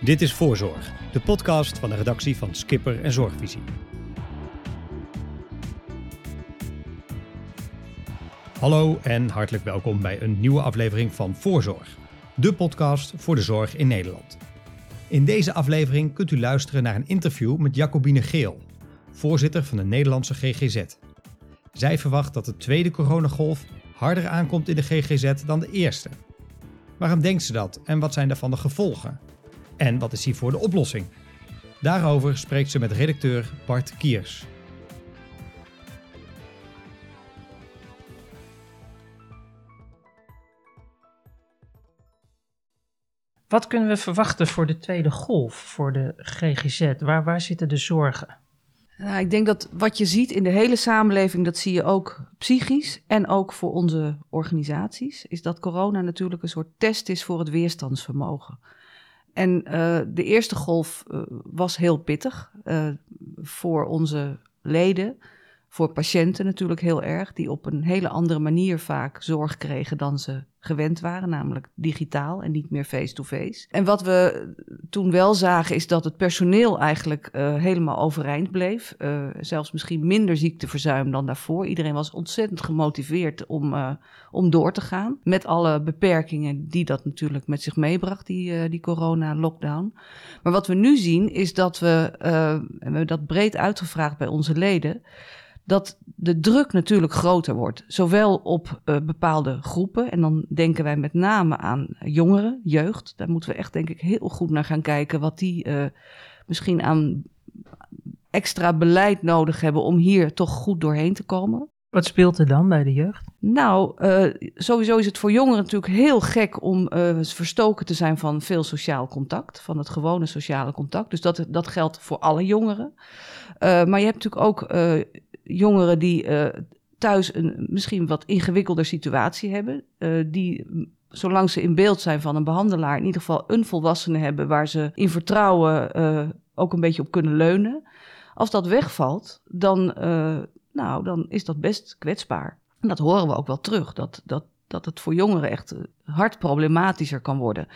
Dit is Voorzorg, de podcast van de redactie van Skipper en Zorgvisie. Hallo en hartelijk welkom bij een nieuwe aflevering van Voorzorg, de podcast voor de zorg in Nederland. In deze aflevering kunt u luisteren naar een interview met Jacobine Geel, voorzitter van de Nederlandse GGZ. Zij verwacht dat de tweede coronagolf harder aankomt in de GGZ dan de eerste. Waarom denkt ze dat en wat zijn daarvan de gevolgen? En wat is hiervoor de oplossing? Daarover spreekt ze met redacteur Bart Kiers. Wat kunnen we verwachten voor de tweede golf, voor de GGZ? Waar, waar zitten de zorgen? Nou, ik denk dat wat je ziet in de hele samenleving, dat zie je ook psychisch en ook voor onze organisaties, is dat corona natuurlijk een soort test is voor het weerstandsvermogen. En uh, de eerste golf uh, was heel pittig uh, voor onze leden, voor patiënten natuurlijk heel erg, die op een hele andere manier vaak zorg kregen dan ze gewend waren, namelijk digitaal en niet meer face-to-face. En wat we toen wel zagen is dat het personeel eigenlijk uh, helemaal overeind bleef. Uh, zelfs misschien minder ziekteverzuim dan daarvoor. Iedereen was ontzettend gemotiveerd om, uh, om door te gaan. Met alle beperkingen die dat natuurlijk met zich meebracht, die, die corona-lockdown. Maar wat we nu zien is dat we, en we hebben dat breed uitgevraagd bij onze leden dat de druk natuurlijk groter wordt. Zowel op uh, bepaalde groepen, en dan denken wij met name aan jongeren, jeugd. Daar moeten we echt, denk ik, heel goed naar gaan kijken wat die uh, misschien aan extra beleid nodig hebben om hier toch goed doorheen te komen. Wat speelt er dan bij de jeugd? Nou, uh, sowieso is het voor jongeren natuurlijk heel gek om uh, verstoken te zijn van veel sociaal contact, van het gewone sociale contact. Dus dat, dat geldt voor alle jongeren. Uh, maar je hebt natuurlijk ook jongeren die uh, thuis een misschien wat ingewikkelder situatie hebben, uh, die zolang ze in beeld zijn van een behandelaar, in ieder geval een volwassene hebben waar ze in vertrouwen uh, ook een beetje op kunnen leunen. Als dat wegvalt, dan, nou, dan is dat best kwetsbaar. En dat horen we ook wel terug, dat, dat, dat het voor jongeren echt hard problematischer kan worden.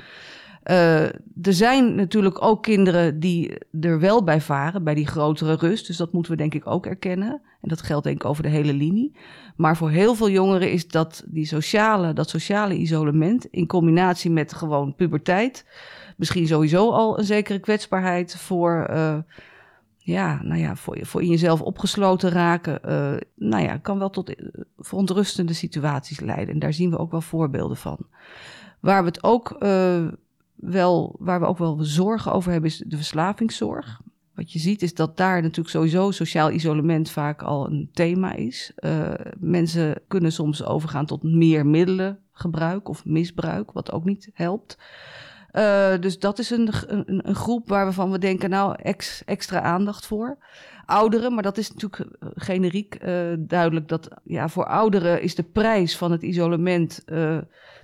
Uh, er zijn natuurlijk ook kinderen die er wel bij varen, bij die grotere rust. Dus dat moeten we denk ik ook erkennen. En dat geldt denk ik over de hele linie. Maar voor heel veel jongeren is dat, die sociale, dat sociale isolement in combinatie met gewoon puberteit... misschien sowieso al een zekere kwetsbaarheid voor... Uh, ja, nou ja, voor, voor in jezelf opgesloten raken, uh, nou ja, kan wel tot verontrustende situaties leiden. En daar zien we ook wel voorbeelden van. Waar we het ook wel, waar we ook wel zorgen over hebben, is de verslavingszorg. Wat je ziet is dat daar natuurlijk sowieso sociaal isolement vaak al een thema is. Uh, mensen kunnen soms overgaan tot meer middelengebruik of misbruik, wat ook niet helpt. Uh, dus dat is een, een, een, groep waarvan we denken, nou, ex, extra aandacht voor. Ouderen, maar dat is natuurlijk eh, generiek duidelijk dat ja, voor ouderen is de prijs van het isolement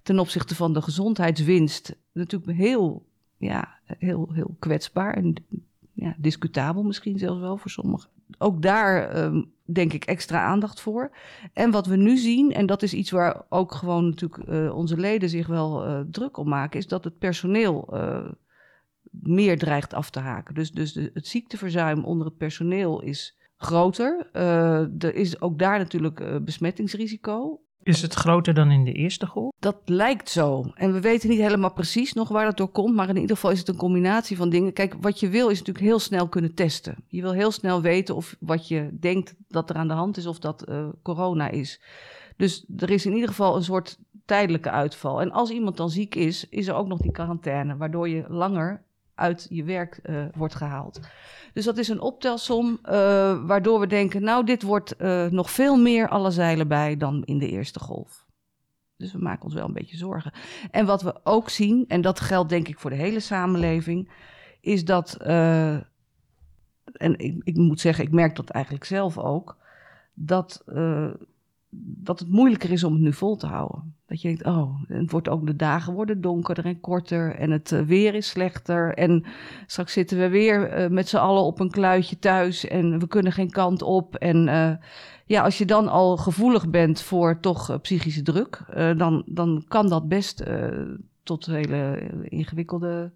ten opzichte van de gezondheidswinst natuurlijk heel, ja, heel, heel kwetsbaar en ja, discutabel misschien zelfs wel voor sommigen. Ook daar um, denk ik extra aandacht voor. En wat we nu zien, en dat is iets waar ook gewoon natuurlijk uh, onze leden zich wel uh, druk om maken, is dat het personeel uh, meer dreigt af te haken. Dus, dus de, het ziekteverzuim onder het personeel is groter. er is ook daar natuurlijk besmettingsrisico. Is het groter dan in de eerste golf? Dat lijkt zo. En we weten niet helemaal precies nog waar dat door komt. Maar in ieder geval is het een combinatie van dingen. Kijk, wat je wil is natuurlijk heel snel kunnen testen. Je wil heel snel weten of wat je denkt dat er aan de hand is, of dat uh, corona is. Dus er is in ieder geval een soort tijdelijke uitval. En als iemand dan ziek is, is er ook nog die quarantaine, waardoor je langer uit je werk uh, wordt gehaald. Dus dat is een optelsom uh, waardoor we denken, nou, dit wordt uh, nog veel meer alle zeilen bij dan in de eerste golf. Dus we maken ons wel een beetje zorgen. En wat we ook zien, en dat geldt denk ik voor de hele samenleving, is dat, en ik, ik, moet zeggen, ik merk dat eigenlijk zelf ook, dat dat het moeilijker is om het nu vol te houden. Dat je denkt, oh, het wordt ook de dagen worden donkerder en korter en het uh, weer is slechter. En straks zitten we weer uh, met z'n allen op een kluitje thuis en we kunnen geen kant op. En uh, ja, als je dan al gevoelig bent voor toch psychische druk, dan, dan kan dat best tot hele ingewikkelde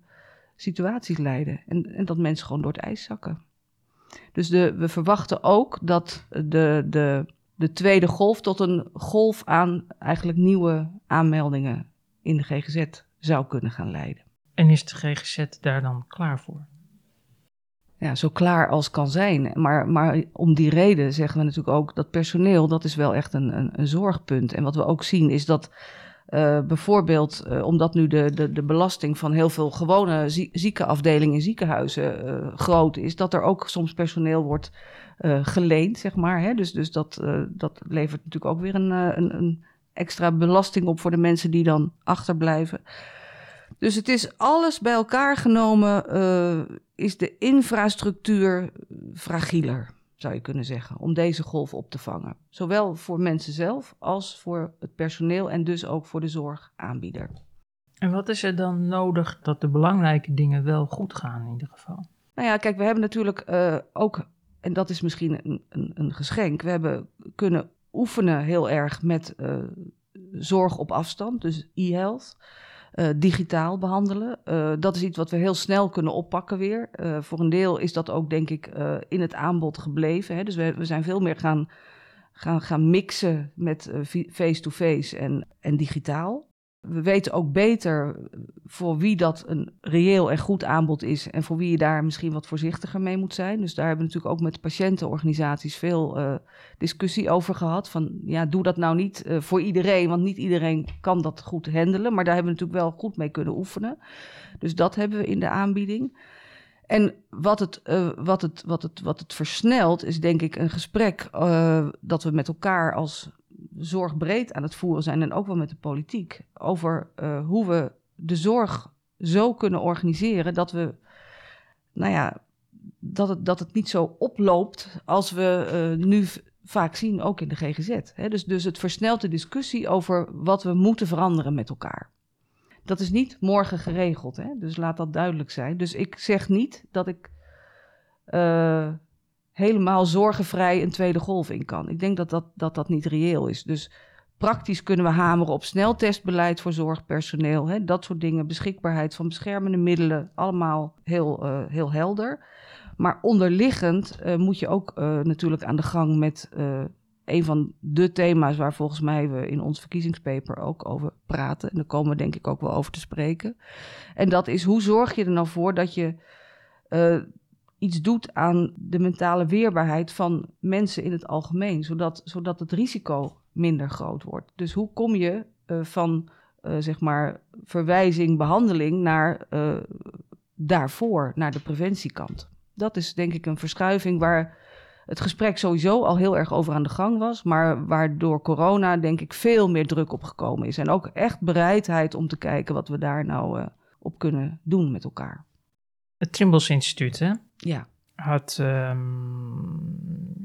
situaties leiden. En, en dat mensen gewoon door het ijs zakken. Dus de, we verwachten ook dat de, de, de tweede golf tot een golf aan eigenlijk nieuwe aanmeldingen in de GGZ zou kunnen gaan leiden. En is de GGZ daar dan klaar voor? Ja, zo klaar als kan zijn. Maar, maar om die reden zeggen we natuurlijk ook dat personeel, dat is wel echt een, een, een zorgpunt. En wat we ook zien is dat uh, bijvoorbeeld, uh, omdat nu de, de, de belasting van heel veel gewone zie, ziekenafdelingen in ziekenhuizen uh, groot is, dat er ook soms personeel wordt geleend, zeg maar. Hè? Dus, dus dat, dat levert natuurlijk ook weer een, een, een extra belasting op voor de mensen die dan achterblijven. Dus het is alles bij elkaar genomen, is de infrastructuur fragieler, zou je kunnen zeggen, om deze golf op te vangen. Zowel voor mensen zelf als voor het personeel en dus ook voor de zorgaanbieder. En wat is er dan nodig dat de belangrijke dingen wel goed gaan in ieder geval? Nou ja, kijk, we hebben natuurlijk uh, ook, en dat is misschien een, een, een, geschenk, we hebben kunnen oefenen heel erg met uh, zorg op afstand, dus e-health. Uh, digitaal behandelen. Uh, dat is iets wat we heel snel kunnen oppakken weer. Uh, voor een deel is dat ook, denk ik, in het aanbod gebleven. Hè? Dus we, we, zijn veel meer gaan, gaan, gaan mixen met face-to-face en, en digitaal. We weten ook beter voor wie dat een reëel en goed aanbod is en voor wie je daar misschien wat voorzichtiger mee moet zijn. Dus daar hebben we natuurlijk ook met patiëntenorganisaties veel uh, discussie over gehad. Van ja, doe dat nou niet uh, voor iedereen, want niet iedereen kan dat goed handelen. Maar daar hebben we natuurlijk wel goed mee kunnen oefenen. Dus dat hebben we in de aanbieding. En wat het, uh, wat, het, wat, het, wat het versnelt, is denk ik een gesprek dat we met elkaar als zorgbreed aan het voeren zijn en ook wel met de politiek over uh, hoe we de zorg zo kunnen organiseren dat we, nou ja, dat het, dat het niet zo oploopt als we uh, nu vaak zien, ook in de GGZ. Dus, dus het versnelt de discussie over wat we moeten veranderen met elkaar. Dat is niet morgen geregeld, hè? dus laat dat duidelijk zijn. Dus ik zeg niet dat ik uh, helemaal zorgenvrij een tweede golf in kan. Ik denk dat dat, dat, dat niet reëel is. Dus praktisch kunnen we hameren op sneltestbeleid voor zorgpersoneel. Hè, dat soort dingen, beschikbaarheid van beschermende middelen, allemaal heel, uh, heel helder. Maar onderliggend uh, moet je ook uh, natuurlijk aan de gang met een van de thema's waar volgens mij we in ons verkiezingspaper ook over praten. En daar komen we denk ik ook wel over te spreken. En dat is hoe zorg je er nou voor dat je iets doet aan de mentale weerbaarheid van mensen in het algemeen, zodat, zodat het risico minder groot wordt. Dus hoe kom je uh, van uh, zeg maar verwijzing, behandeling naar uh, daarvoor, naar de preventiekant? Dat is denk ik een verschuiving waar het gesprek sowieso al heel erg over aan de gang was, maar waar door corona denk ik veel meer druk op gekomen is. En ook echt bereidheid om te kijken wat we daar nou op kunnen doen met elkaar. Het Trimbos Instituut, hè? Ja. Had um,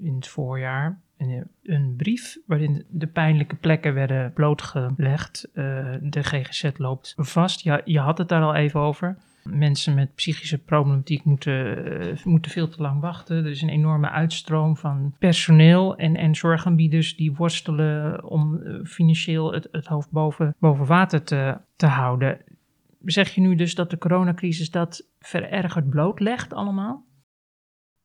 in het voorjaar een, een, brief waarin de pijnlijke plekken werden blootgelegd. Uh, de GGZ loopt vast. Ja, je had het daar al even over. Mensen met psychische problematiek moeten, uh, moeten veel te lang wachten. Er is een enorme uitstroom van personeel en, en zorgaanbieders die worstelen om uh, financieel het, het hoofd boven, boven water te, te houden zeg je nu dus dat de coronacrisis dat verergerd blootlegt allemaal?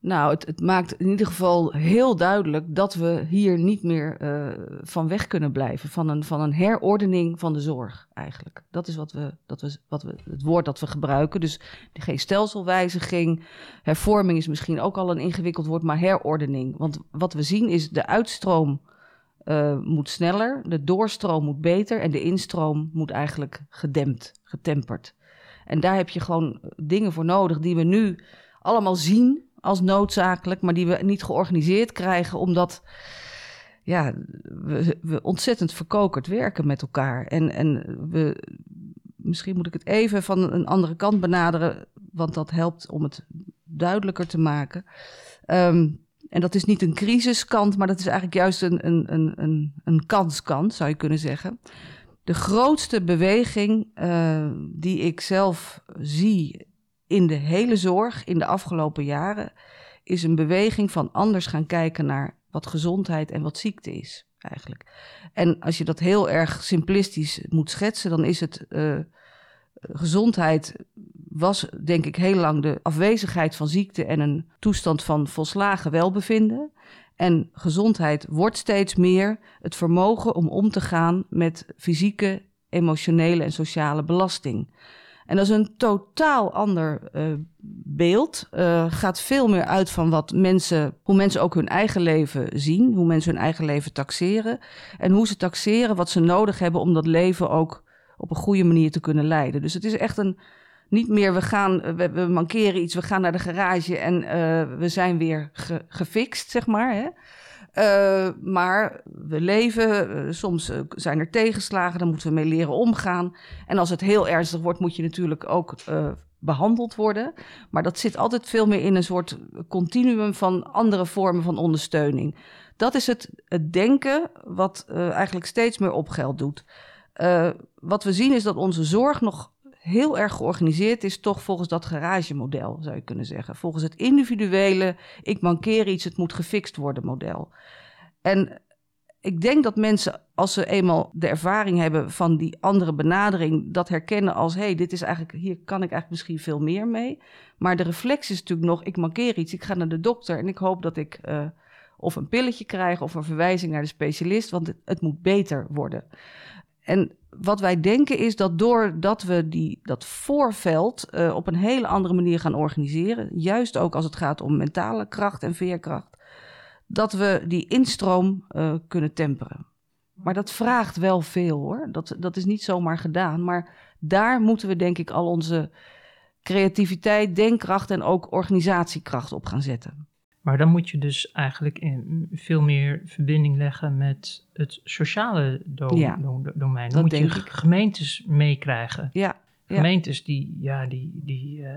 Nou, het, het, maakt in ieder geval heel duidelijk dat we hier niet meer uh, van weg kunnen blijven. Van een, van een herordening van de zorg, eigenlijk. Dat is wat we, dat we, wat we, het woord dat we gebruiken. Dus geen stelselwijziging. Hervorming is misschien ook al een ingewikkeld woord, maar herordening. Want wat we zien is de uitstroom uh, moet sneller, de doorstroom moet beter en de instroom moet eigenlijk gedempt, getemperd. En daar heb je gewoon dingen voor nodig die we nu allemaal zien als noodzakelijk, maar die we niet georganiseerd krijgen, omdat ja, we, we ontzettend verkokerd werken met elkaar. En, en we, misschien moet ik het even van een andere kant benaderen, want dat helpt om het duidelijker te maken. Um, en dat is niet een crisiskant, maar dat is eigenlijk juist een, een, een, een, kanskant, zou je kunnen zeggen. De grootste beweging uh, die ik zelf zie in de hele zorg in de afgelopen jaren, is een beweging van anders gaan kijken naar wat gezondheid en wat ziekte is, eigenlijk. En als je dat heel erg simplistisch moet schetsen, dan is het uh, gezondheid was denk ik heel lang de afwezigheid van ziekte en een toestand van volslagen welbevinden. En gezondheid wordt steeds meer het vermogen om om te gaan met fysieke, emotionele en sociale belasting. En dat is een totaal ander uh, beeld. Uh, gaat veel meer uit van wat mensen, hoe mensen ook hun eigen leven zien, hoe mensen hun eigen leven taxeren. En hoe ze taxeren wat ze nodig hebben om dat leven ook op een goede manier te kunnen leiden. Dus het is echt een. Niet meer, we gaan, we, we mankeren iets, we gaan naar de garage en uh, we zijn weer ge, gefixt, zeg maar. Hè? Uh, maar we leven, soms zijn er tegenslagen, daar moeten we mee leren omgaan. En als het heel ernstig wordt, moet je natuurlijk ook behandeld worden. Maar dat zit altijd veel meer in een soort continuum van andere vormen van ondersteuning. Dat is het, het denken wat eigenlijk steeds meer op geld doet. Wat we zien is dat onze zorg nog heel erg georganiseerd is, toch volgens dat garagemodel, zou je kunnen zeggen. Volgens het individuele, ik mankeer iets, het moet gefixt worden model. En ik denk dat mensen, als ze eenmaal de ervaring hebben van die andere benadering, dat herkennen als: hé, hey, dit is eigenlijk, hier kan ik eigenlijk misschien veel meer mee. Maar de reflex is natuurlijk nog: ik mankeer iets, ik ga naar de dokter en ik hoop dat ik uh, of een pilletje krijg of een verwijzing naar de specialist, want het moet beter worden. En wat wij denken is dat doordat we die, dat voorveld uh, op een hele andere manier gaan organiseren, juist ook als het gaat om mentale kracht en veerkracht, dat we die instroom uh, kunnen temperen. Maar dat vraagt wel veel hoor. Dat, dat is niet zomaar gedaan. Maar daar moeten we denk ik al onze creativiteit, denkkracht en ook organisatiekracht op gaan zetten. Maar dan moet je dus eigenlijk in veel meer verbinding leggen met het sociale do ja, do domein. Dan moet je ik. gemeentes meekrijgen. Ja, gemeentes die, ja, die, die uh,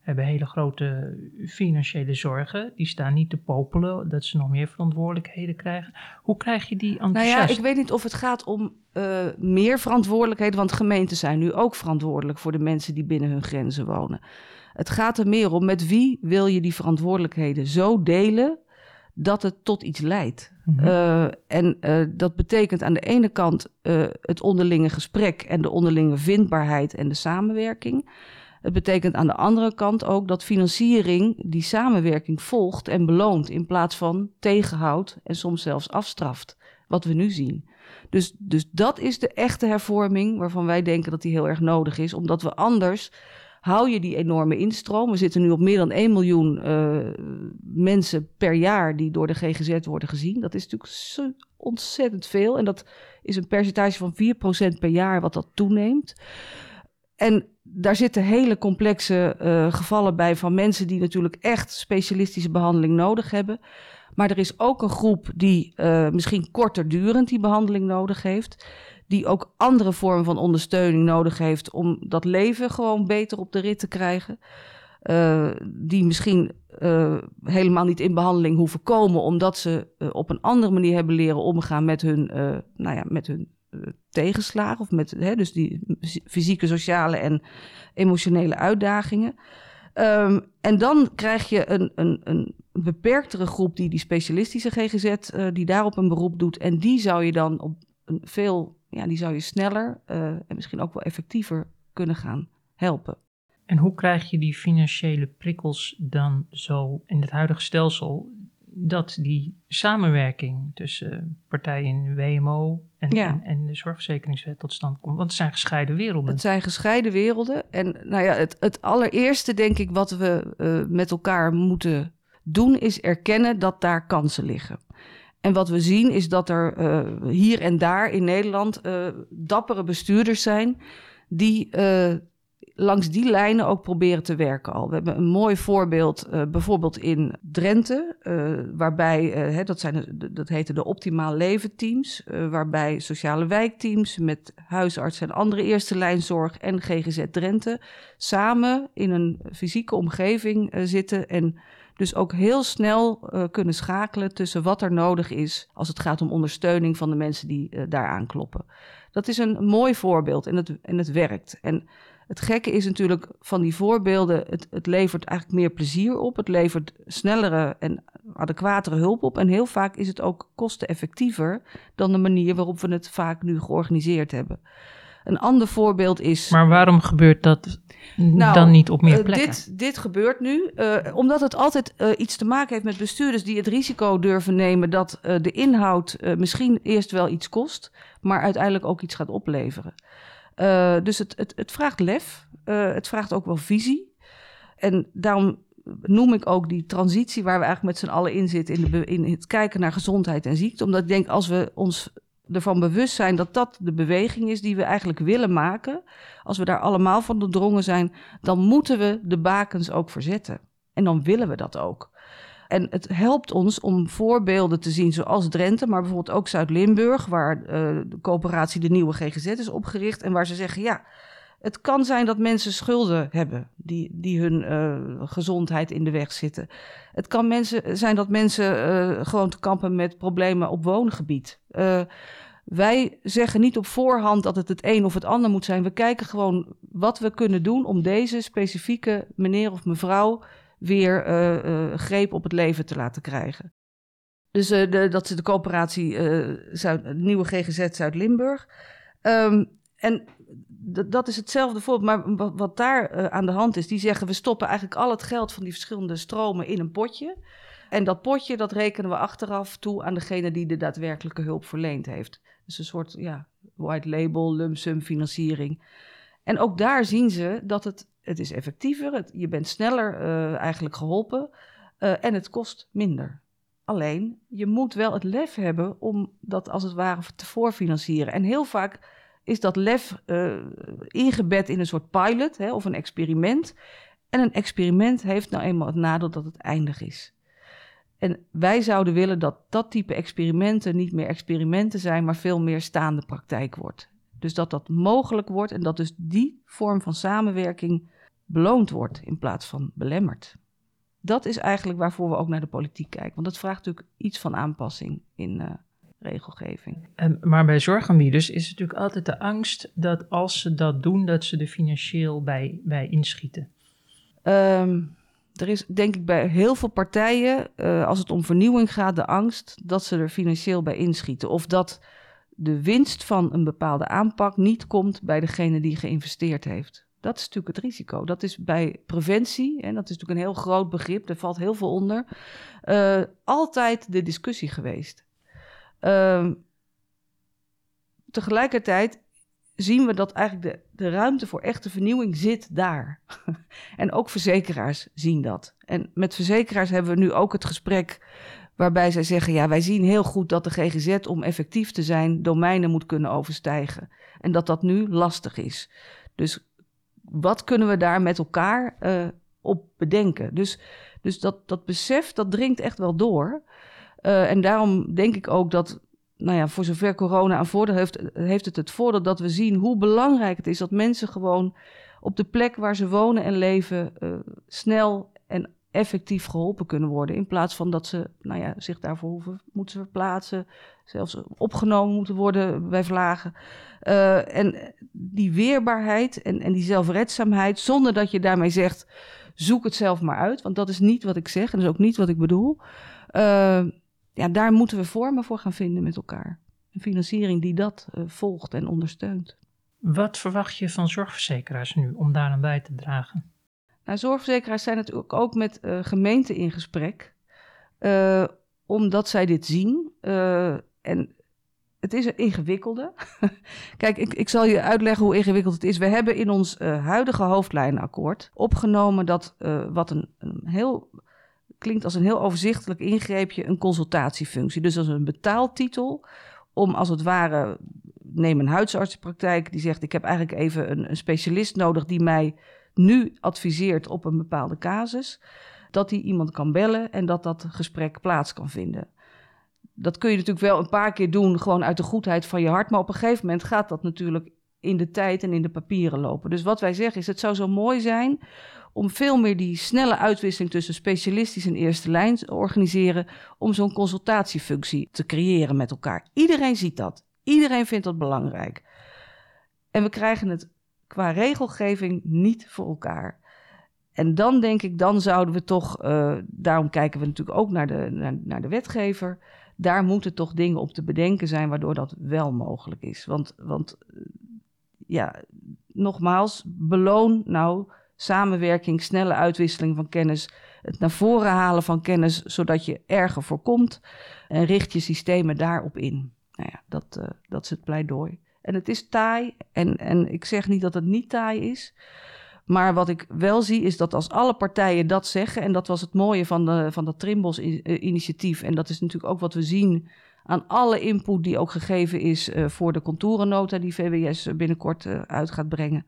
hebben hele grote financiële zorgen. Die staan niet te popelen dat ze nog meer verantwoordelijkheden krijgen. Hoe krijg je die enthousiast? Nou ja, ik weet niet of het gaat om uh, meer verantwoordelijkheden, want gemeenten zijn nu ook verantwoordelijk voor de mensen die binnen hun grenzen wonen. Het gaat er meer om met wie wil je die verantwoordelijkheden zo delen dat het tot iets leidt. Mm -hmm. uh, en uh, dat betekent aan de ene kant uh, het onderlinge gesprek en de onderlinge vindbaarheid en de samenwerking. Het betekent aan de andere kant ook dat financiering die samenwerking volgt en beloont in plaats van tegenhoudt en soms zelfs afstraft, wat we nu zien. Dus, dus dat is de echte hervorming waarvan wij denken dat die heel erg nodig is, omdat we anders hou je die enorme instroom. We zitten nu op meer dan 1 miljoen uh, mensen per jaar die door de GGZ worden gezien. Dat is natuurlijk ontzettend veel. En dat is een percentage van 4% per jaar wat dat toeneemt. En daar zitten hele complexe uh, gevallen bij van mensen die natuurlijk echt specialistische behandeling nodig hebben. Maar er is ook een groep die uh, misschien korter durend die behandeling nodig heeft die ook andere vormen van ondersteuning nodig heeft om dat leven gewoon beter op de rit te krijgen. Uh, die misschien uh, helemaal niet in behandeling hoeven komen, omdat ze uh, op een andere manier hebben leren omgaan met hun, nou ja, met hun tegenslagen. Of met hè, dus die fysieke, sociale en emotionele uitdagingen. Um, en dan krijg je een, een, een beperktere groep die die specialistische GGZ, die daarop een beroep doet. En die zou je dan op een veel ja, die zou je sneller uh, en misschien ook wel effectiever kunnen gaan helpen. En hoe krijg je die financiële prikkels dan zo in het huidige stelsel dat die samenwerking tussen partijen WMO en, ja. en, en, de zorgverzekeringswet tot stand komt? Want het zijn gescheiden werelden. Het zijn gescheiden werelden. En nou ja, het, het allereerste, denk ik, wat we uh, met elkaar moeten doen, is erkennen dat daar kansen liggen. En wat we zien is dat er uh, hier en daar in Nederland uh, dappere bestuurders zijn die uh, langs die lijnen ook proberen te werken al. We hebben een mooi voorbeeld bijvoorbeeld in Drenthe, waarbij, hè, dat, zijn dat heten de optimaal leven teams, waarbij sociale wijkteams met huisartsen en andere eerste lijnzorg en GGZ Drenthe samen in een fysieke omgeving zitten en dus ook heel snel uh, kunnen schakelen tussen wat er nodig is als het gaat om ondersteuning van de mensen die uh, daar aankloppen. Dat is een mooi voorbeeld en het, en het werkt. En het gekke is natuurlijk van die voorbeelden, het, het levert eigenlijk meer plezier op. Het levert snellere en adequatere hulp op. En heel vaak is het ook kosteneffectiever dan de manier waarop we het vaak nu georganiseerd hebben. Een ander voorbeeld is. Maar waarom gebeurt dat Nou, dan niet op meer eh, plekken? dit, dit gebeurt nu, eh, omdat het altijd eh, iets te maken heeft met bestuurders die het risico durven nemen dat de inhoud misschien eerst wel iets kost, maar uiteindelijk ook iets gaat opleveren. Dus het, het, het vraagt lef, het vraagt ook wel visie. En daarom noem ik ook die transitie waar we eigenlijk met z'n allen in zitten, in, de, in het kijken naar gezondheid en ziekte. Omdat ik denk, als we ons ervan bewust zijn dat dat de beweging is die we eigenlijk willen maken, als we daar allemaal van doordrongen zijn, dan moeten we de bakens ook verzetten. En dan willen we dat ook. En het helpt ons om voorbeelden te zien zoals Drenthe, maar bijvoorbeeld ook Zuid-Limburg, waar eh, de coöperatie de nieuwe GGZ is opgericht en waar ze zeggen, ja, het kan zijn dat mensen schulden hebben die, die hun eh, gezondheid in de weg zitten. Het kan mensen, zijn dat mensen eh, gewoon te kampen met problemen op woongebied. Eh, wij zeggen niet op voorhand dat het het een of het ander moet zijn. We kijken gewoon wat we kunnen doen om deze specifieke meneer of mevrouw weer greep op het leven te laten krijgen. Dus de, dat is de coöperatie Zuid, Nieuwe GGZ Zuid-Limburg. Ehm, en dat is hetzelfde voorbeeld. Maar wat, daar eh, aan de hand is, die zeggen we stoppen eigenlijk al het geld van die verschillende stromen in een potje. En dat potje, dat rekenen we achteraf toe aan degene die de daadwerkelijke hulp verleend heeft. Dus een soort ja, white label, lump sum financiering. En ook daar zien ze dat het, het is effectiever, je bent sneller eh, eigenlijk geholpen eh, en het kost minder. Alleen, je moet wel het lef hebben om dat als het ware te voorfinancieren. En heel vaak is dat lef eh, ingebed in een soort pilot hè, of een experiment. En een experiment heeft nou eenmaal het nadeel dat het eindig is. En wij zouden willen dat dat type experimenten niet meer experimenten zijn, maar veel meer staande praktijk wordt. Dus dat dat mogelijk wordt en dat dus die vorm van samenwerking beloond wordt in plaats van belemmerd. Dat is eigenlijk waarvoor we ook naar de politiek kijken. Want dat vraagt natuurlijk iets van aanpassing in uh, regelgeving. Maar bij zorgaanbieders is natuurlijk altijd de angst dat als ze dat doen, dat ze er financieel bij, bij inschieten. Um, er is denk ik bij heel veel partijen, uh, als het om vernieuwing gaat, de angst dat ze er financieel bij inschieten. Of dat de winst van een bepaalde aanpak niet komt bij degene die geïnvesteerd heeft. Dat is natuurlijk het risico. Dat is bij preventie, en dat is natuurlijk een heel groot begrip, daar valt heel veel onder, uh, altijd de discussie geweest. Uh, tegelijkertijd zien we dat eigenlijk de, de ruimte voor echte vernieuwing zit daar. en ook verzekeraars zien dat. En met verzekeraars hebben we nu ook het gesprek waarbij zij zeggen: ja, wij zien heel goed dat de GGZ om effectief te zijn domeinen moet kunnen overstijgen. En dat dat nu lastig is. Dus wat kunnen we daar met elkaar uh, op bedenken? Dus, dus dat, dat besef, dat dringt echt wel door. Uh, en daarom denk ik ook dat nou ja, voor zover corona een voordeel heeft, heeft het het voordeel dat we zien hoe belangrijk het is dat mensen gewoon op de plek waar ze wonen en leven uh, snel en effectief geholpen kunnen worden. In plaats van dat ze nou ja, zich daarvoor hoeven, moeten verplaatsen, zelfs opgenomen moeten worden bij vlagen. Uh, en die weerbaarheid en, en die zelfredzaamheid, zonder dat je daarmee zegt, zoek het zelf maar uit. Want dat is niet wat ik zeg en dat is ook niet wat ik bedoel. Uh, ja, daar moeten we vormen voor gaan vinden met elkaar. Een financiering die dat uh, volgt en ondersteunt. Wat verwacht je van zorgverzekeraars nu om daar aan bij te dragen? Nou, zorgverzekeraars zijn natuurlijk ook met uh, gemeenten in gesprek, uh, omdat zij dit zien. en het is een ingewikkelde. Kijk, ik, ik, zal je uitleggen hoe ingewikkeld het is. We hebben in ons huidige hoofdlijnenakkoord opgenomen dat wat een, een heel klinkt als een heel overzichtelijk ingreepje een consultatiefunctie. Dus als een betaaltitel om als het ware, neem een huisartsenpraktijk die zegt ik heb eigenlijk even een, een, specialist nodig die mij nu adviseert op een bepaalde casus, dat die iemand kan bellen en dat dat gesprek plaats kan vinden. Dat kun je natuurlijk wel een paar keer doen, gewoon uit de goedheid van je hart, maar op een gegeven moment gaat dat natuurlijk in de tijd en in de papieren lopen. Dus wat wij zeggen is, het zou zo mooi zijn om veel meer die snelle uitwisseling tussen specialistisch en eerste lijn te organiseren, om zo'n consultatiefunctie te creëren met elkaar. Iedereen ziet dat. Iedereen vindt dat belangrijk. En we krijgen het qua regelgeving niet voor elkaar. En dan denk ik, dan zouden we toch, uh, daarom kijken we natuurlijk ook naar de, naar, naar de wetgever, daar moeten toch dingen op te bedenken zijn waardoor dat wel mogelijk is. Want, want ja, nogmaals, beloon nou samenwerking, snelle uitwisseling van kennis, het naar voren halen van kennis, zodat je erger voorkomt en richt je systemen daarop in. Nou ja, dat, uh, dat is het pleidooi. En het is taai, en, en ik zeg niet dat het niet taai is. Maar wat ik wel zie is dat als alle partijen dat zeggen, en dat was het mooie van, de, van dat Trimbos-initiatief, en dat is natuurlijk ook wat we zien aan alle input die ook gegeven is uh, voor de contourennota die VWS binnenkort uit gaat brengen,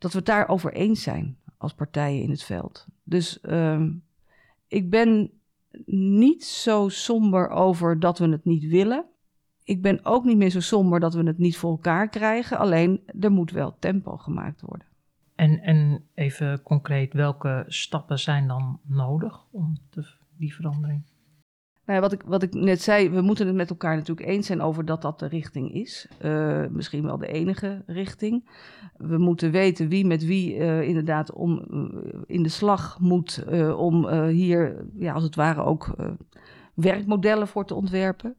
dat we het daarover eens zijn als partijen in het veld. Dus uh, ik ben niet zo somber over dat we het niet willen. Ik ben ook niet meer zo somber dat we het niet voor elkaar krijgen. Alleen er moet wel tempo gemaakt worden. En, en even concreet, welke stappen zijn dan nodig om die verandering? Nou wat, ik, wat ik net zei, we moeten het met elkaar natuurlijk eens zijn over dat dat de richting is. Uh, misschien wel de enige richting. We moeten weten wie met wie uh, inderdaad om, uh, in de slag moet om hier, ja, als het ware, ook werkmodellen voor te ontwerpen.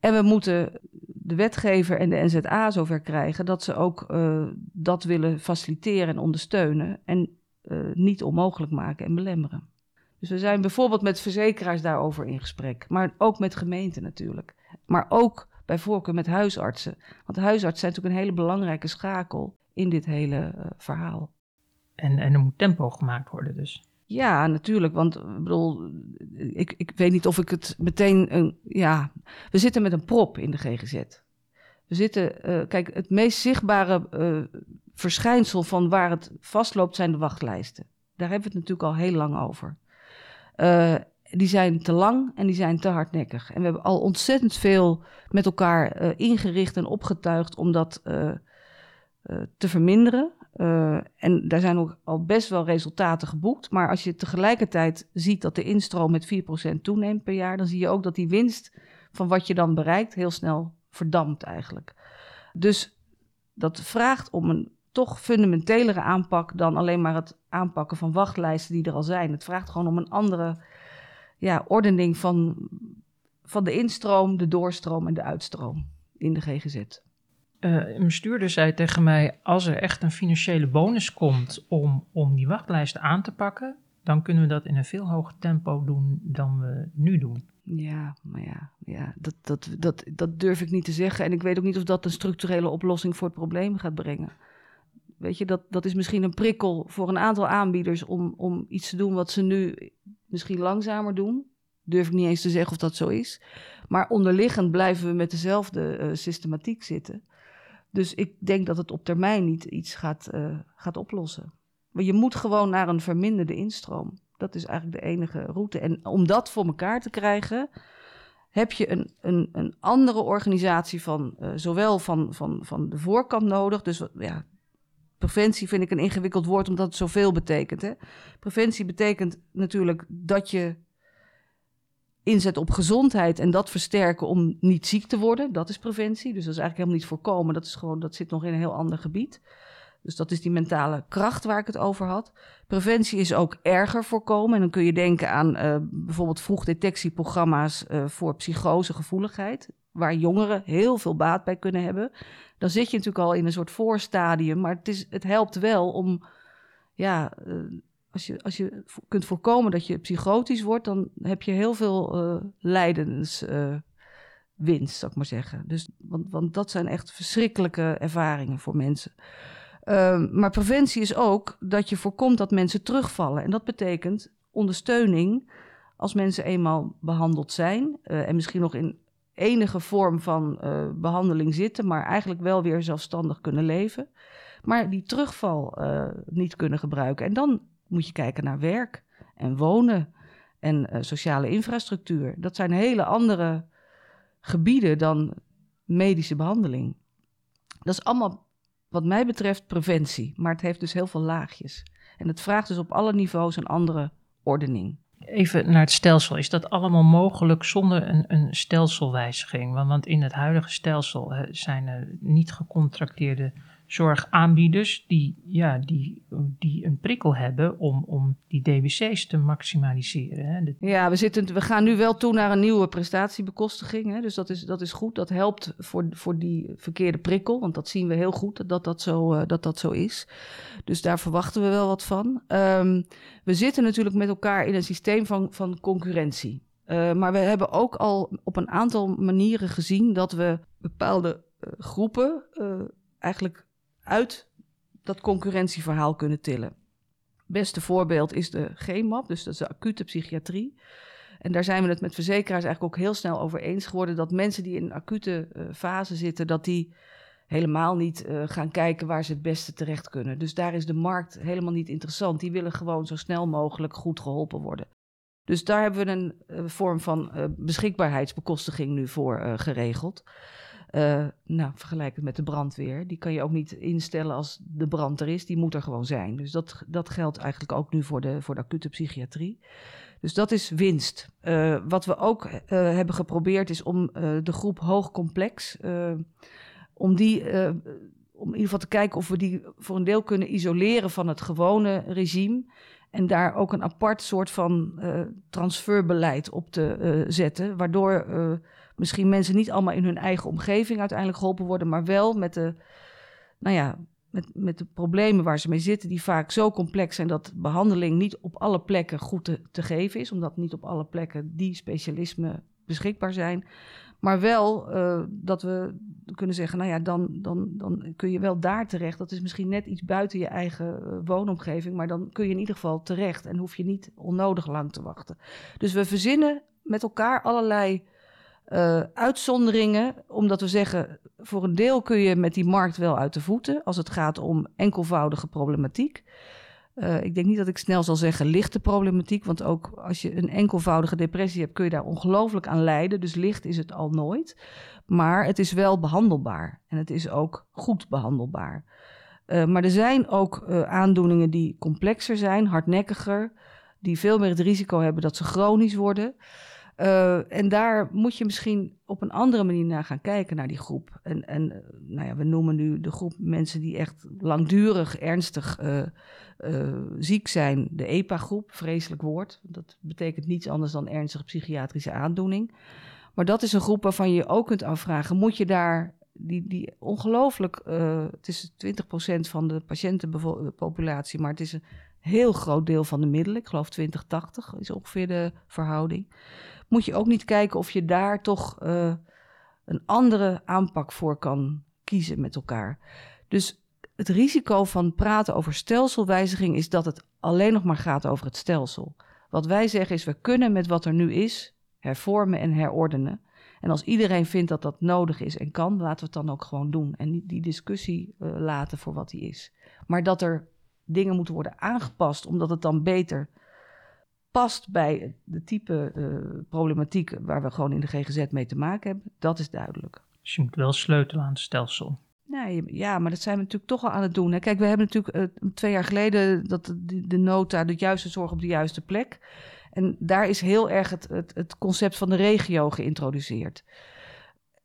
En we moeten de wetgever en de NZA zover krijgen dat ze ook dat willen faciliteren en ondersteunen en niet onmogelijk maken en belemmeren. Dus we zijn bijvoorbeeld met verzekeraars daarover in gesprek. Maar ook met gemeenten natuurlijk. Maar ook bij voorkeur met huisartsen. Want huisartsen zijn natuurlijk een hele belangrijke schakel in dit hele uh, verhaal. En, en er moet tempo gemaakt worden dus. Ja, natuurlijk. Want ik bedoel, ik, ik weet niet of ik het meteen. Een, ja, we zitten met een prop in de GGZ. We zitten, uh, kijk, het meest zichtbare uh, verschijnsel van waar het vastloopt zijn de wachtlijsten. Daar hebben we het natuurlijk al heel lang over. Uh, die zijn te lang en die zijn te hardnekkig. En we hebben al ontzettend veel met elkaar uh, ingericht en opgetuigd om dat uh, te verminderen. en daar zijn ook al best wel resultaten geboekt. Maar als je tegelijkertijd ziet dat de instroom met 4% toeneemt per jaar, dan zie je ook dat die winst van wat je dan bereikt heel snel verdampt eigenlijk. Dus dat vraagt om een toch fundamentelere aanpak dan alleen maar het aanpakken van wachtlijsten die er al zijn. Het vraagt gewoon om een andere ja, ordening van, van de instroom, de doorstroom en de uitstroom in de GGZ. Uh, een bestuurder zei tegen mij: als er echt een financiële bonus komt om, om die wachtlijsten aan te pakken, dan kunnen we dat in een veel hoger tempo doen dan we nu doen. Ja, maar ja, ja dat, dat, dat, dat durf ik niet te zeggen. En ik weet ook niet of dat een structurele oplossing voor het probleem gaat brengen. Weet je, dat, dat is misschien een prikkel voor een aantal aanbieders om, om iets te doen wat ze nu misschien langzamer doen. Durf ik niet eens te zeggen of dat zo is. Maar onderliggend blijven we met dezelfde uh, systematiek zitten. Dus ik denk dat het op termijn niet iets gaat, uh, gaat oplossen. Maar je moet gewoon naar een verminderde instroom. Dat is eigenlijk de enige route. En om dat voor elkaar te krijgen, heb je een, een, een andere organisatie van uh, zowel van, van, van de voorkant nodig. Dus ja, preventie vind ik een ingewikkeld woord omdat het zoveel betekent. Hè? Preventie betekent natuurlijk dat je inzet op gezondheid en dat versterken om niet ziek te worden. Dat is preventie. Dus dat is eigenlijk helemaal niet voorkomen. Dat, is gewoon, dat zit nog in een heel ander gebied. Dus dat is die mentale kracht waar ik het over had. Preventie is ook erger voorkomen. En dan kun je denken aan uh, bijvoorbeeld vroegdetectieprogramma's uh, voor psychosegevoeligheid waar jongeren heel veel baat bij kunnen hebben. Dan zit je natuurlijk al in een soort voorstadium, maar het, is, het helpt wel om, ja, uh, als je, als je kunt voorkomen dat je psychotisch wordt, dan heb je heel veel uh, lijdenswinst, uh, zou ik maar zeggen. Dus, want, want dat zijn echt verschrikkelijke ervaringen voor mensen. Uh, maar preventie is ook dat je voorkomt dat mensen terugvallen. En dat betekent ondersteuning als mensen eenmaal behandeld zijn. En misschien nog in enige vorm van uh, behandeling zitten, maar eigenlijk wel weer zelfstandig kunnen leven. Maar die terugval uh, niet kunnen gebruiken. En dan moet je kijken naar werk en wonen en uh, sociale infrastructuur. Dat zijn hele andere gebieden dan medische behandeling. Dat is allemaal, wat mij betreft, preventie. Maar het heeft dus heel veel laagjes. En het vraagt dus op alle niveaus een andere ordening. Even naar het stelsel. Is dat allemaal mogelijk zonder een, een stelselwijziging? Want, want, in het huidige stelsel zijn er niet gecontracteerde zorgaanbieders die, ja, die, die een prikkel hebben om, om die DWC's te maximaliseren. Hè. Ja, we, zitten, we gaan nu wel toe naar een nieuwe prestatiebekostiging. Hè? Dus dat is, dat is goed. Dat helpt voor, voor die verkeerde prikkel. Want dat zien we heel goed dat dat zo, eh, dat dat zo is. Dus daar verwachten we wel wat van. Ehm, we zitten natuurlijk met elkaar in een systeem van, van concurrentie. Eh, maar we hebben ook al op een aantal manieren gezien dat we bepaalde eh, groepen eigenlijk uit dat concurrentieverhaal kunnen tillen. Beste voorbeeld is de GMAP, dus dat is de acute psychiatrie. En daar zijn we het met verzekeraars eigenlijk ook heel snel over eens geworden dat mensen die in een acute eh, fase zitten, dat die helemaal niet eh, gaan kijken waar ze het beste terecht kunnen. Dus daar is de markt helemaal niet interessant. Die willen gewoon zo snel mogelijk goed geholpen worden. Dus daar hebben we een eh, vorm van beschikbaarheidsbekostiging nu voor geregeld. Eh, nou, vergelijk het met de brandweer. Die kan je ook niet instellen als de brand er is. Die moet er gewoon zijn. Dus dat, dat geldt eigenlijk ook nu voor de, voor de acute psychiatrie. Dus dat is winst. Eh, wat we ook eh, hebben geprobeerd is om de groep hoogcomplex... om die... om in ieder geval te kijken of we die voor een deel kunnen isoleren van het gewone regime. En daar ook een apart soort van transferbeleid op te zetten. Waardoor misschien mensen niet allemaal in hun eigen omgeving uiteindelijk geholpen worden, maar wel met de, nou ja, met, met de problemen waar ze mee zitten, die vaak zo complex zijn dat behandeling niet op alle plekken goed te, te geven is, omdat niet op alle plekken die specialismen beschikbaar zijn. Maar wel eh, dat we kunnen zeggen, nou ja, dan, dan, dan kun je wel daar terecht. Dat is misschien net iets buiten je eigen eh, woonomgeving, maar dan kun je in ieder geval terecht en hoef je niet onnodig lang te wachten. Dus we verzinnen met elkaar allerlei eh, uitzonderingen, omdat we zeggen, voor een deel kun je met die markt wel uit de voeten als het gaat om enkelvoudige problematiek. Eh, ik denk niet dat ik snel zal zeggen lichte problematiek, want ook als je een enkelvoudige depressie hebt, kun je daar ongelooflijk aan lijden. Dus licht is het al nooit. Maar het is wel behandelbaar en het is ook goed behandelbaar. Eh, maar er zijn ook aandoeningen die complexer zijn, hardnekkiger, die veel meer het risico hebben dat ze chronisch worden. Uh, en daar moet je misschien op een andere manier naar gaan kijken, naar die groep. En, uh, nou ja, we noemen nu de groep mensen die echt langdurig ernstig uh, ziek zijn, de EPA-groep, vreselijk woord. Dat betekent niets anders dan ernstige psychiatrische aandoening. Maar dat is een groep waarvan je je ook kunt afvragen, moet je daar die, die ongelooflijk, het is 20% van de patiëntenpopulatie, maar het is een heel groot deel van de middelen, ik geloof 20-80 is ongeveer de verhouding moet je ook niet kijken of je daar toch uh, een andere aanpak voor kan kiezen met elkaar. Dus het risico van praten over stelselwijziging is dat het alleen nog maar gaat over het stelsel. Wat wij zeggen is, we kunnen met wat er nu is hervormen en herordenen. En als iedereen vindt dat dat nodig is en kan, laten we het dan ook gewoon doen. En die discussie uh, laten voor wat die is. Maar dat er dingen moeten worden aangepast, omdat het dan beter past bij de type uh, problematiek waar we gewoon in de GGZ mee te maken hebben, dat is duidelijk. Dus je moet wel sleutelen aan het stelsel. Nee, ja, maar dat zijn we natuurlijk toch al aan het doen. Hè. Kijk, we hebben natuurlijk uh, twee jaar geleden dat de, de, nota, de juiste zorg op de juiste plek. En daar is heel erg het, het, het concept van de regio geïntroduceerd.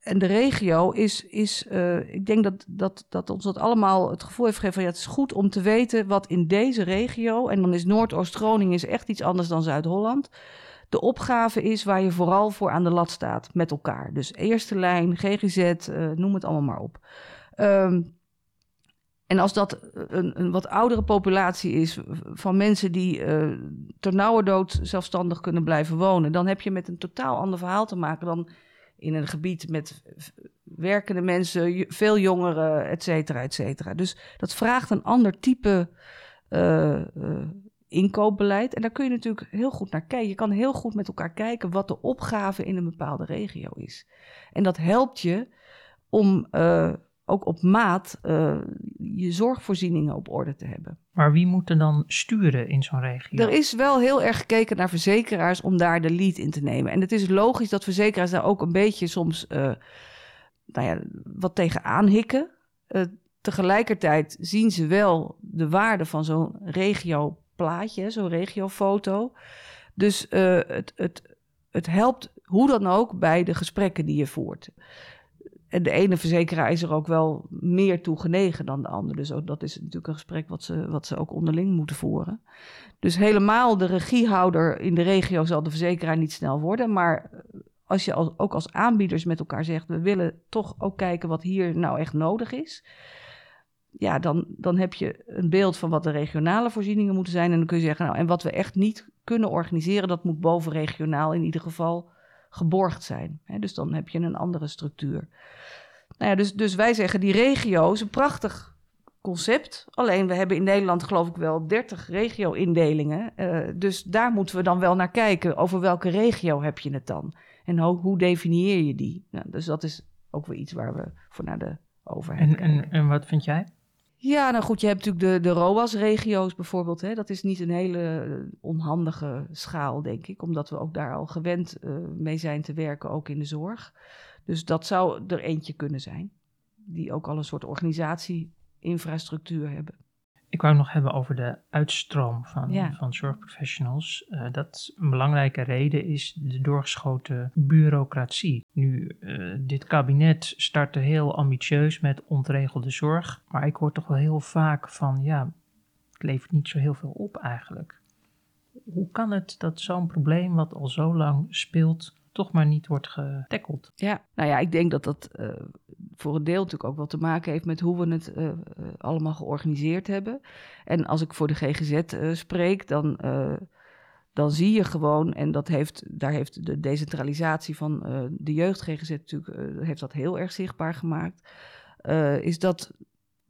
En de regio is, is uh, ik denk dat, dat, dat ons dat allemaal het gevoel heeft gegeven van ja, het is goed om te weten wat in deze regio, en dan is Noordoost-Groningen echt iets anders dan Zuid-Holland, de opgave is waar je vooral voor aan de lat staat met elkaar. Dus eerste lijn, GGZ, uh, noem het allemaal maar op. Um, en als dat een, een, wat oudere populatie is van mensen die uh, ternauwernood zelfstandig kunnen blijven wonen, dan heb je met een totaal ander verhaal te maken dan in een gebied met werkende mensen, veel jongeren, et cetera, et cetera. Dus dat vraagt een ander type uh, uh, inkoopbeleid. En daar kun je natuurlijk heel goed naar kijken. Je kan heel goed met elkaar kijken wat de opgave in een bepaalde regio is. En dat helpt je om uh, ook op maat je zorgvoorzieningen op orde te hebben. Maar wie moet er dan sturen in zo'n regio? Er is wel heel erg gekeken naar verzekeraars om daar de lead in te nemen. En het is logisch dat verzekeraars daar ook een beetje soms uh, nou ja, wat tegenaan hikken. Uh, tegelijkertijd zien ze wel de waarde van zo'n regioplaatje, zo'n regiofoto. Dus het, het, het helpt hoe dan ook bij de gesprekken die je voert. En de ene verzekeraar is er ook wel meer toe genegen dan de andere. Dus dat is natuurlijk een gesprek wat ze, wat ze ook onderling moeten voeren. Dus helemaal de regiehouder in de regio zal de verzekeraar niet snel worden. Maar als je als, ook als aanbieders met elkaar zegt: we willen toch ook kijken wat hier nou echt nodig is. Ja, dan, dan heb je een beeld van wat de regionale voorzieningen moeten zijn. En dan kun je zeggen: nou, en wat we echt niet kunnen organiseren, dat moet bovenregionaal in ieder geval geborgd zijn. dus dan heb je een andere structuur. Nou ja, dus, dus wij zeggen die regio is een prachtig concept. Alleen we hebben in Nederland geloof ik wel 30 regio-indelingen. Uh, dus daar moeten we dan wel naar kijken. Over welke regio heb je het dan? En ho hoe definieer je die? Nou, dus dat is ook weer iets waar we voor naar de overheid en, en, en wat vind jij? Ja, nou goed, je hebt natuurlijk de, de ROAS-regio's bijvoorbeeld. Hè. Dat is niet een hele onhandige schaal, denk ik. Omdat we ook daar al gewend uh, mee zijn te werken, ook in de zorg. Dus dat zou er eentje kunnen zijn. Die ook al een soort organisatie-infrastructuur hebben. Ik wou nog hebben over de uitstroom van, van zorgprofessionals. Uh, dat een belangrijke reden is de doorgeschoten bureaucratie. Nu, uh, dit kabinet startte heel ambitieus met ontregelde zorg. Maar ik hoor toch wel heel vaak van, ja, het levert niet zo heel veel op eigenlijk. Hoe kan het dat zo'n probleem wat al zo lang speelt, toch maar niet wordt getackeld. Ja, nou ja, ik denk dat dat uh, voor een deel natuurlijk ook wel te maken heeft met hoe we het uh, allemaal georganiseerd hebben. En als ik voor de GGZ spreek, dan, dan zie je gewoon, en dat heeft, daar heeft de decentralisatie van de jeugd GGZ natuurlijk heeft dat heel erg zichtbaar gemaakt, is dat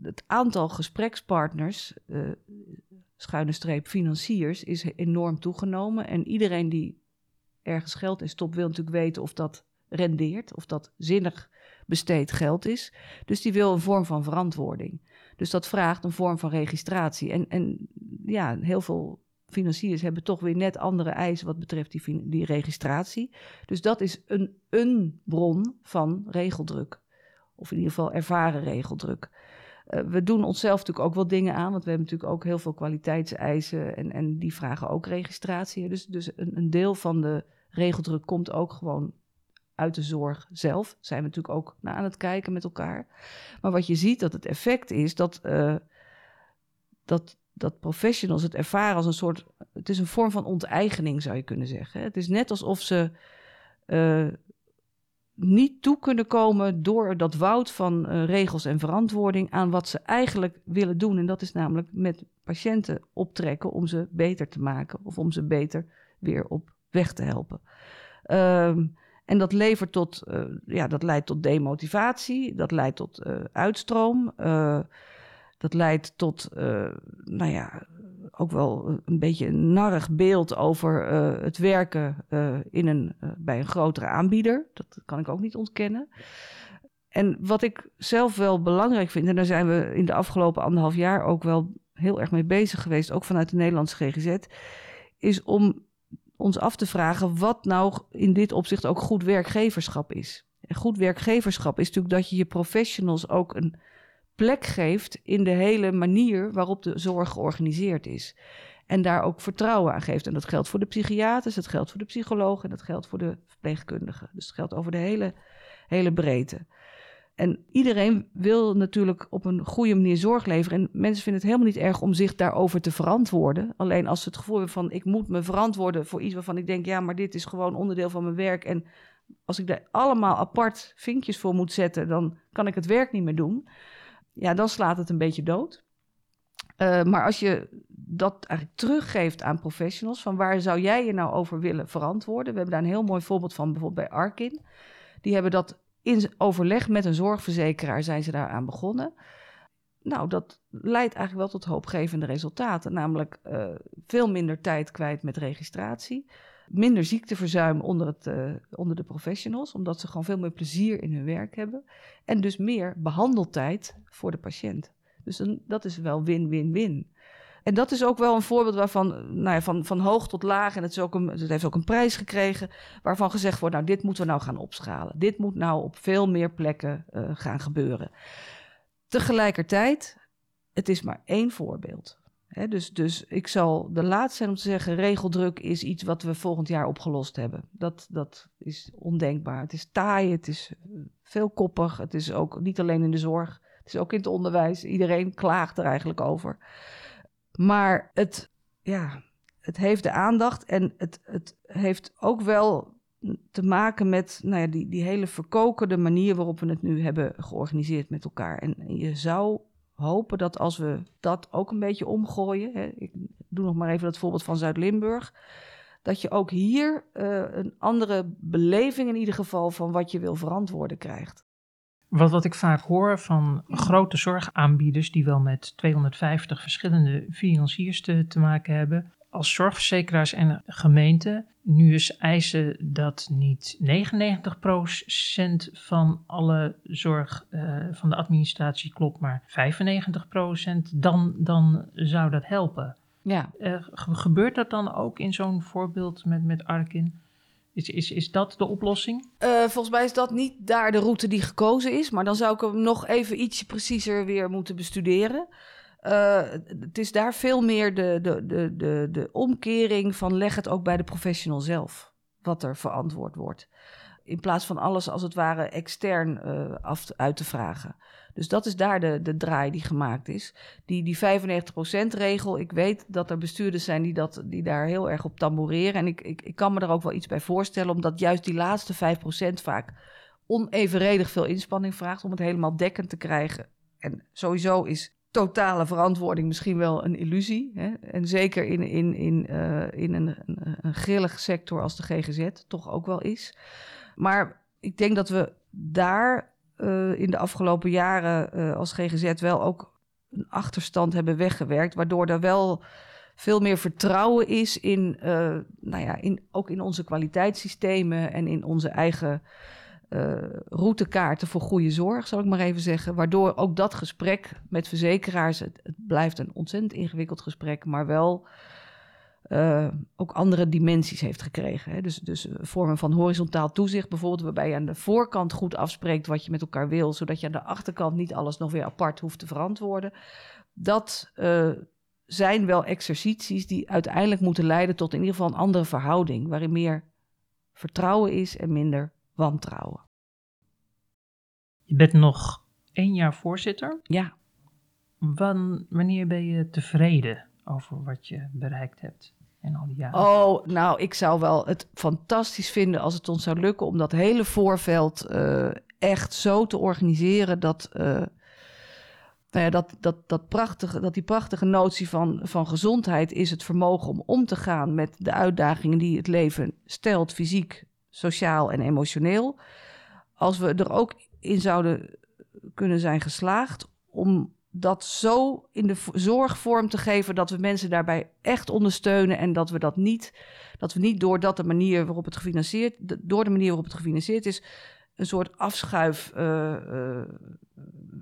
het aantal gesprekspartners, schuine streep financiers, is enorm toegenomen. En iedereen die ergens geld in stopt, wil natuurlijk weten of dat rendeert, of dat zinnig besteed geld is. Dus die wil een vorm van verantwoording. Dus dat vraagt een vorm van registratie. En, en ja, heel veel financiers hebben toch weer net andere eisen wat betreft die, die registratie. Dus dat is een, een bron van regeldruk. Of in ieder geval ervaren regeldruk. Uh, we doen onszelf natuurlijk ook wel dingen aan, want we hebben natuurlijk ook heel veel kwaliteitseisen en, en die vragen ook registratie. Dus, dus een, een deel van de regeldruk komt ook gewoon uit de zorg zelf. Zijn we natuurlijk ook naar aan het kijken met elkaar. Maar wat je ziet dat het effect is dat, uh, dat, dat professionals het ervaren als een soort. Het is een vorm van onteigening, zou je kunnen zeggen. Het is net alsof ze. Uh, niet toe kunnen komen door dat woud van uh, regels en verantwoording aan wat ze eigenlijk willen doen. En dat is namelijk met patiënten optrekken om ze beter te maken of om ze beter weer op weg te helpen. Um, en dat levert tot, uh, ja, dat leidt tot demotivatie, dat leidt tot uh, uitstroom, dat leidt tot, nou ja, ook wel een beetje een narrig beeld over het werken in een, bij een grotere aanbieder. Dat kan ik ook niet ontkennen. En wat ik zelf wel belangrijk vind, en daar zijn we in de afgelopen anderhalf jaar ook wel heel erg mee bezig geweest, ook vanuit de Nederlandse GGZ, is om ons af te vragen wat nou in dit opzicht ook goed werkgeverschap is. En goed werkgeverschap is natuurlijk dat je je professionals ook een plek geeft in de hele manier waarop de zorg georganiseerd is. En daar ook vertrouwen aan geeft. En dat geldt voor de psychiaters, dat geldt voor de psychologen en dat geldt voor de verpleegkundigen. Dus het geldt over de hele, hele breedte. En iedereen wil natuurlijk op een goede manier zorg leveren. En mensen vinden het helemaal niet erg om zich daarover te verantwoorden. Alleen als ze het gevoel hebben van ik moet me verantwoorden voor iets waarvan ik denk, ja, maar dit is gewoon onderdeel van mijn werk. En als ik daar allemaal apart vinkjes voor moet zetten, dan kan ik het werk niet meer doen. Ja, dan slaat het een beetje dood. Uh, maar als je dat eigenlijk teruggeeft aan professionals, van waar zou jij je nou over willen verantwoorden? We hebben daar een heel mooi voorbeeld van, bijvoorbeeld bij Arkin. Die hebben dat in overleg met een zorgverzekeraar zijn ze daaraan begonnen. Nou, dat leidt eigenlijk wel tot hoopgevende resultaten. Namelijk uh, veel minder tijd kwijt met registratie. Minder ziekteverzuim onder, het, uh, onder de professionals, omdat ze gewoon veel meer plezier in hun werk hebben. En dus meer behandeltijd voor de patiënt. Dus een, dat is wel win-win-win. En dat is ook wel een voorbeeld waarvan, nou ja, van, van hoog tot laag, en het, ook een, het heeft ook een prijs gekregen, waarvan gezegd wordt, nou, dit moeten we nou gaan opschalen. Dit moet nou op veel meer plekken uh, gaan gebeuren. Tegelijkertijd, het is maar één voorbeeld. Dus, dus ik zal de laatste zijn om te zeggen: regeldruk is iets wat we volgend jaar opgelost hebben. Dat, dat is ondenkbaar. Het is taai, het is eh, veelkoppig. Het is ook niet alleen in de zorg, het is ook in het onderwijs. Iedereen klaagt er eigenlijk over. Maar het, ja, het heeft de aandacht en het, het heeft ook wel te maken met nou ja, die, die hele verkokerde manier waarop we het nu hebben georganiseerd met elkaar. En je zou hopen dat als we dat ook een beetje omgooien, hè, ik doe nog maar even dat voorbeeld van Zuid-Limburg, dat je ook hier uh, een andere beleving in ieder geval van wat je wil verantwoorden krijgt. Wat, wat ik vaak hoor van grote zorgaanbieders die wel met 250 verschillende financiers te maken hebben, als zorgverzekeraars en gemeenten nu eens eisen dat niet 99% van alle zorg uh, van de administratie klopt, maar 95%, dan, dan zou dat helpen. Ja. Uh, gebeurt dat dan ook in zo'n voorbeeld met, met Arkin? Is, is, is dat de oplossing? Uh, volgens mij is dat niet daar de route die gekozen is, maar dan zou ik hem nog even ietsje preciezer weer moeten bestuderen. Uh, het is daar veel meer de, de, de, de, omkering van leg het ook bij de professional zelf, wat er verantwoord wordt. In plaats van alles als het ware extern uh, af uit te vragen. Dus dat is daar de, de draai die gemaakt is. Die, die 95%-regel, ik weet dat er bestuurders zijn die, dat, die daar heel erg op tamboureren. En ik, ik, ik kan me er ook wel iets bij voorstellen, omdat juist die laatste 5% vaak onevenredig veel inspanning vraagt om het helemaal dekkend te krijgen. En sowieso is totale verantwoording misschien wel een illusie. Hè? En zeker in, in, in, uh, in een, een, een sector als de GGZ toch ook wel is. Maar ik denk dat we daar uh, in de afgelopen jaren uh, als GGZ wel ook een achterstand hebben weggewerkt, waardoor er wel veel meer vertrouwen is in, nou ja, in, ook in onze kwaliteitssystemen en in onze eigen uh, routekaarten voor goede zorg, zal ik maar even zeggen. Waardoor ook dat gesprek met verzekeraars, het, blijft een ontzettend ingewikkeld gesprek, maar wel uh, ook andere dimensies heeft gekregen. Hè. Dus, dus vormen van horizontaal toezicht bijvoorbeeld, waarbij je aan de voorkant goed afspreekt wat je met elkaar wil, zodat je aan de achterkant niet alles nog weer apart hoeft te verantwoorden. Dat zijn wel exercities die uiteindelijk moeten leiden tot in ieder geval een andere verhouding, waarin meer vertrouwen is en minder wantrouwen. Je bent nog één jaar voorzitter. Ja. Wan, wanneer ben je tevreden over wat je bereikt hebt in al die jaren? Oh, nou, ik zou wel het fantastisch vinden als het ons zou lukken om dat hele voorveld uh, echt zo te organiseren dat. Uh, nou ja, dat, dat, dat, prachtige, dat die prachtige notie van, van gezondheid is het vermogen om om te gaan met de uitdagingen die het leven stelt, fysiek, sociaal en emotioneel. Als we er ook in zouden kunnen zijn geslaagd om dat zo in de zorg vorm te geven dat we mensen daarbij echt ondersteunen en dat we dat niet, dat we niet door dat de manier waarop het gefinancierd, door de manier waarop het gefinancierd is, een soort afschuif uh, uh,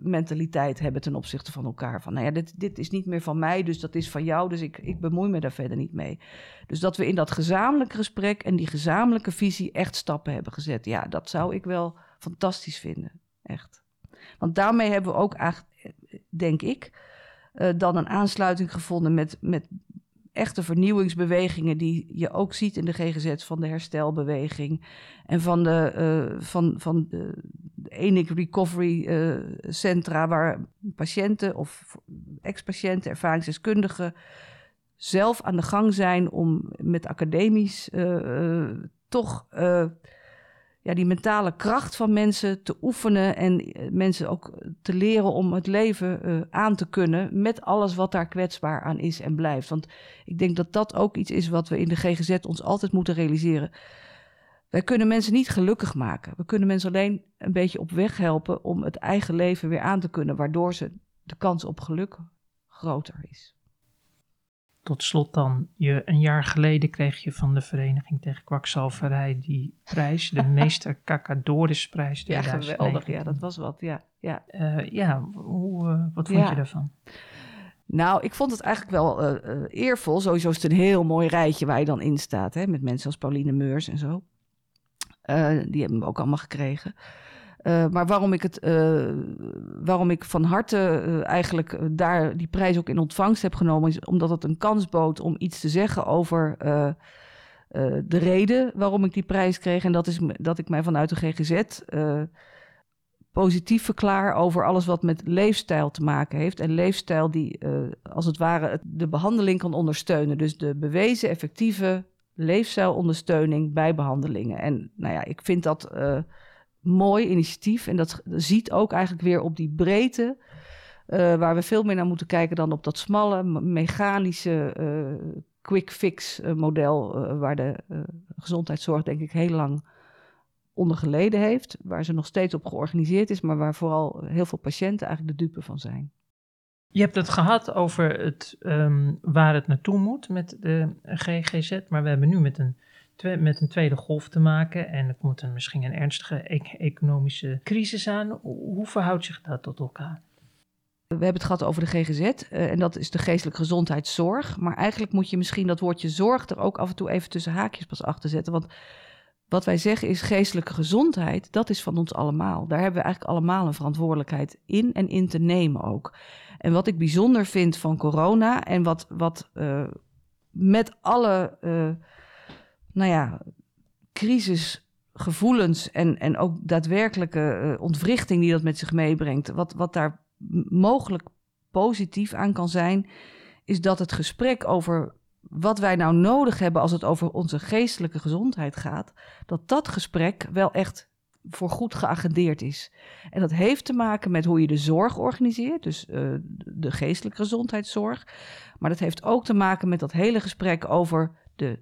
mentaliteit hebben ten opzichte van elkaar. Van nou ja, dit, dit is niet meer van mij, dus dat is van jou, dus ik, ik bemoei me daar verder niet mee. Dus dat we in dat gezamenlijke gesprek en die gezamenlijke visie echt stappen hebben gezet. Ja, dat zou ik wel fantastisch vinden. Echt. Want daarmee hebben we ook eigenlijk, denk ik, dan een aansluiting gevonden met, met echte vernieuwingsbewegingen die je ook ziet in de GGZ van de herstelbeweging en van de, uh, van, van de, ENIC Recovery uh, Centra, waar patiënten of ex-patiënten, ervaringsdeskundigen zelf aan de gang zijn om met academisch uh, toch ja, die mentale kracht van mensen te oefenen en mensen ook te leren om het leven uh, aan te kunnen met alles wat daar kwetsbaar aan is en blijft. Want ik denk dat dat ook iets is wat we in de GGZ ons altijd moeten realiseren. Wij kunnen mensen niet gelukkig maken. We kunnen mensen alleen een beetje op weg helpen om het eigen leven weer aan te kunnen, waardoor ze de kans op geluk groter is. Tot slot dan, je, een jaar geleden kreeg je van de Vereniging tegen Kwakzalverij die prijs, de Meester Cacadoris-prijs. Ja, geweldig. Ja, dat was wat. Ja, ja. Uh, ja hoe, uh, wat vond ja. je daarvan? Nou, ik vond het eigenlijk wel uh, eervol. Sowieso is het een heel mooi rijtje waar je dan in staat, hè, met mensen als Pauline Meurs en zo. die hebben we ook allemaal gekregen. Uh, maar waarom ik, het, uh, waarom ik van harte uh, eigenlijk daar die prijs ook in ontvangst heb genomen, is omdat het een kans bood om iets te zeggen over de reden waarom ik die prijs kreeg. En dat is dat ik mij vanuit de GGZ positief verklaar over alles wat met leefstijl te maken heeft. En leefstijl die als het ware de behandeling kan ondersteunen. Dus de bewezen effectieve leefstijlondersteuning bij behandelingen. En nou ja, ik vind dat mooi initiatief. En dat ziet ook eigenlijk weer op die breedte. Uh, waar we veel meer naar moeten kijken dan op dat smalle, mechanische, uh, quick fix uh, model. waar de gezondheidszorg, denk ik, heel lang onder geleden heeft. Waar ze nog steeds op georganiseerd is, maar waar vooral heel veel patiënten eigenlijk de dupe van zijn. Je hebt het gehad over het, um, waar het naartoe moet met de GGZ, maar we hebben nu met een met een tweede golf te maken en er komt een, misschien een ernstige e-, economische crisis aan. Hoe verhoudt zich dat tot elkaar? We hebben het gehad over de GGZ uh, en dat is de geestelijke gezondheidszorg. Maar eigenlijk moet je misschien dat woordje zorg er ook af en toe even tussen haakjes pas achter zetten. Want wat wij zeggen is geestelijke gezondheid, dat is van ons allemaal. Daar hebben we eigenlijk allemaal een verantwoordelijkheid in en in te nemen ook. En wat ik bijzonder vind van corona en wat, wat uh, met alle uh, nou ja, crisisgevoelens en, en ook daadwerkelijke uh, ontwrichting die dat met zich meebrengt, wat, wat daar mogelijk positief aan kan zijn, is dat het gesprek over wat wij nou nodig hebben als het over onze geestelijke gezondheid gaat, dat dat gesprek wel echt voor goed geagendeerd is. En dat heeft te maken met hoe je de zorg organiseert, dus uh, de geestelijke gezondheidszorg. Maar dat heeft ook te maken met dat hele gesprek over de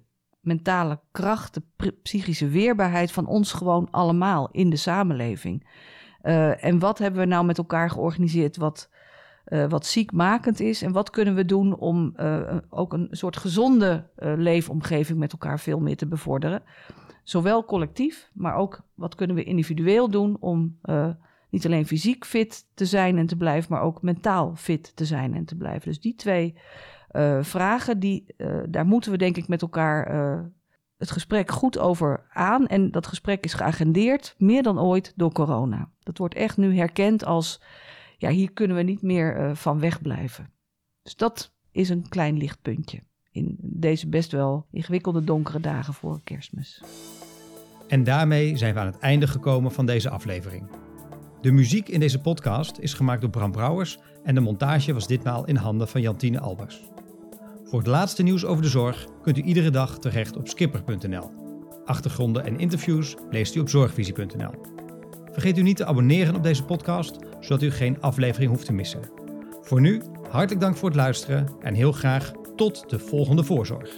mentale kracht, de psychische weerbaarheid van ons gewoon allemaal in de samenleving. Uh, en wat hebben we nou met elkaar georganiseerd wat, uh, wat ziekmakend is? En wat kunnen we doen om uh, ook een soort gezonde leefomgeving met elkaar veel meer te bevorderen? Zowel collectief, maar ook wat kunnen we individueel doen om niet alleen fysiek fit te zijn en te blijven, maar ook mentaal fit te zijn en te blijven. Dus die twee uh, vragen. Die, uh, daar moeten we denk ik met elkaar uh, het gesprek goed over aan. En dat gesprek is geagendeerd, meer dan ooit, door corona. Dat wordt echt nu herkend als, ja, hier kunnen we niet meer van wegblijven. Dus dat is een klein lichtpuntje in deze best wel ingewikkelde donkere dagen voor kerstmis. En daarmee zijn we aan het einde gekomen van deze aflevering. De muziek in deze podcast is gemaakt door Bram Brouwers en de montage was ditmaal in handen van Jantine Albers. Voor het laatste nieuws over de zorg kunt u iedere dag terecht op skipper.nl. Achtergronden en interviews leest u op zorgvisie.nl. Vergeet u niet te abonneren op deze podcast, zodat u geen aflevering hoeft te missen. Voor nu, hartelijk dank voor het luisteren en heel graag tot de volgende voorzorg.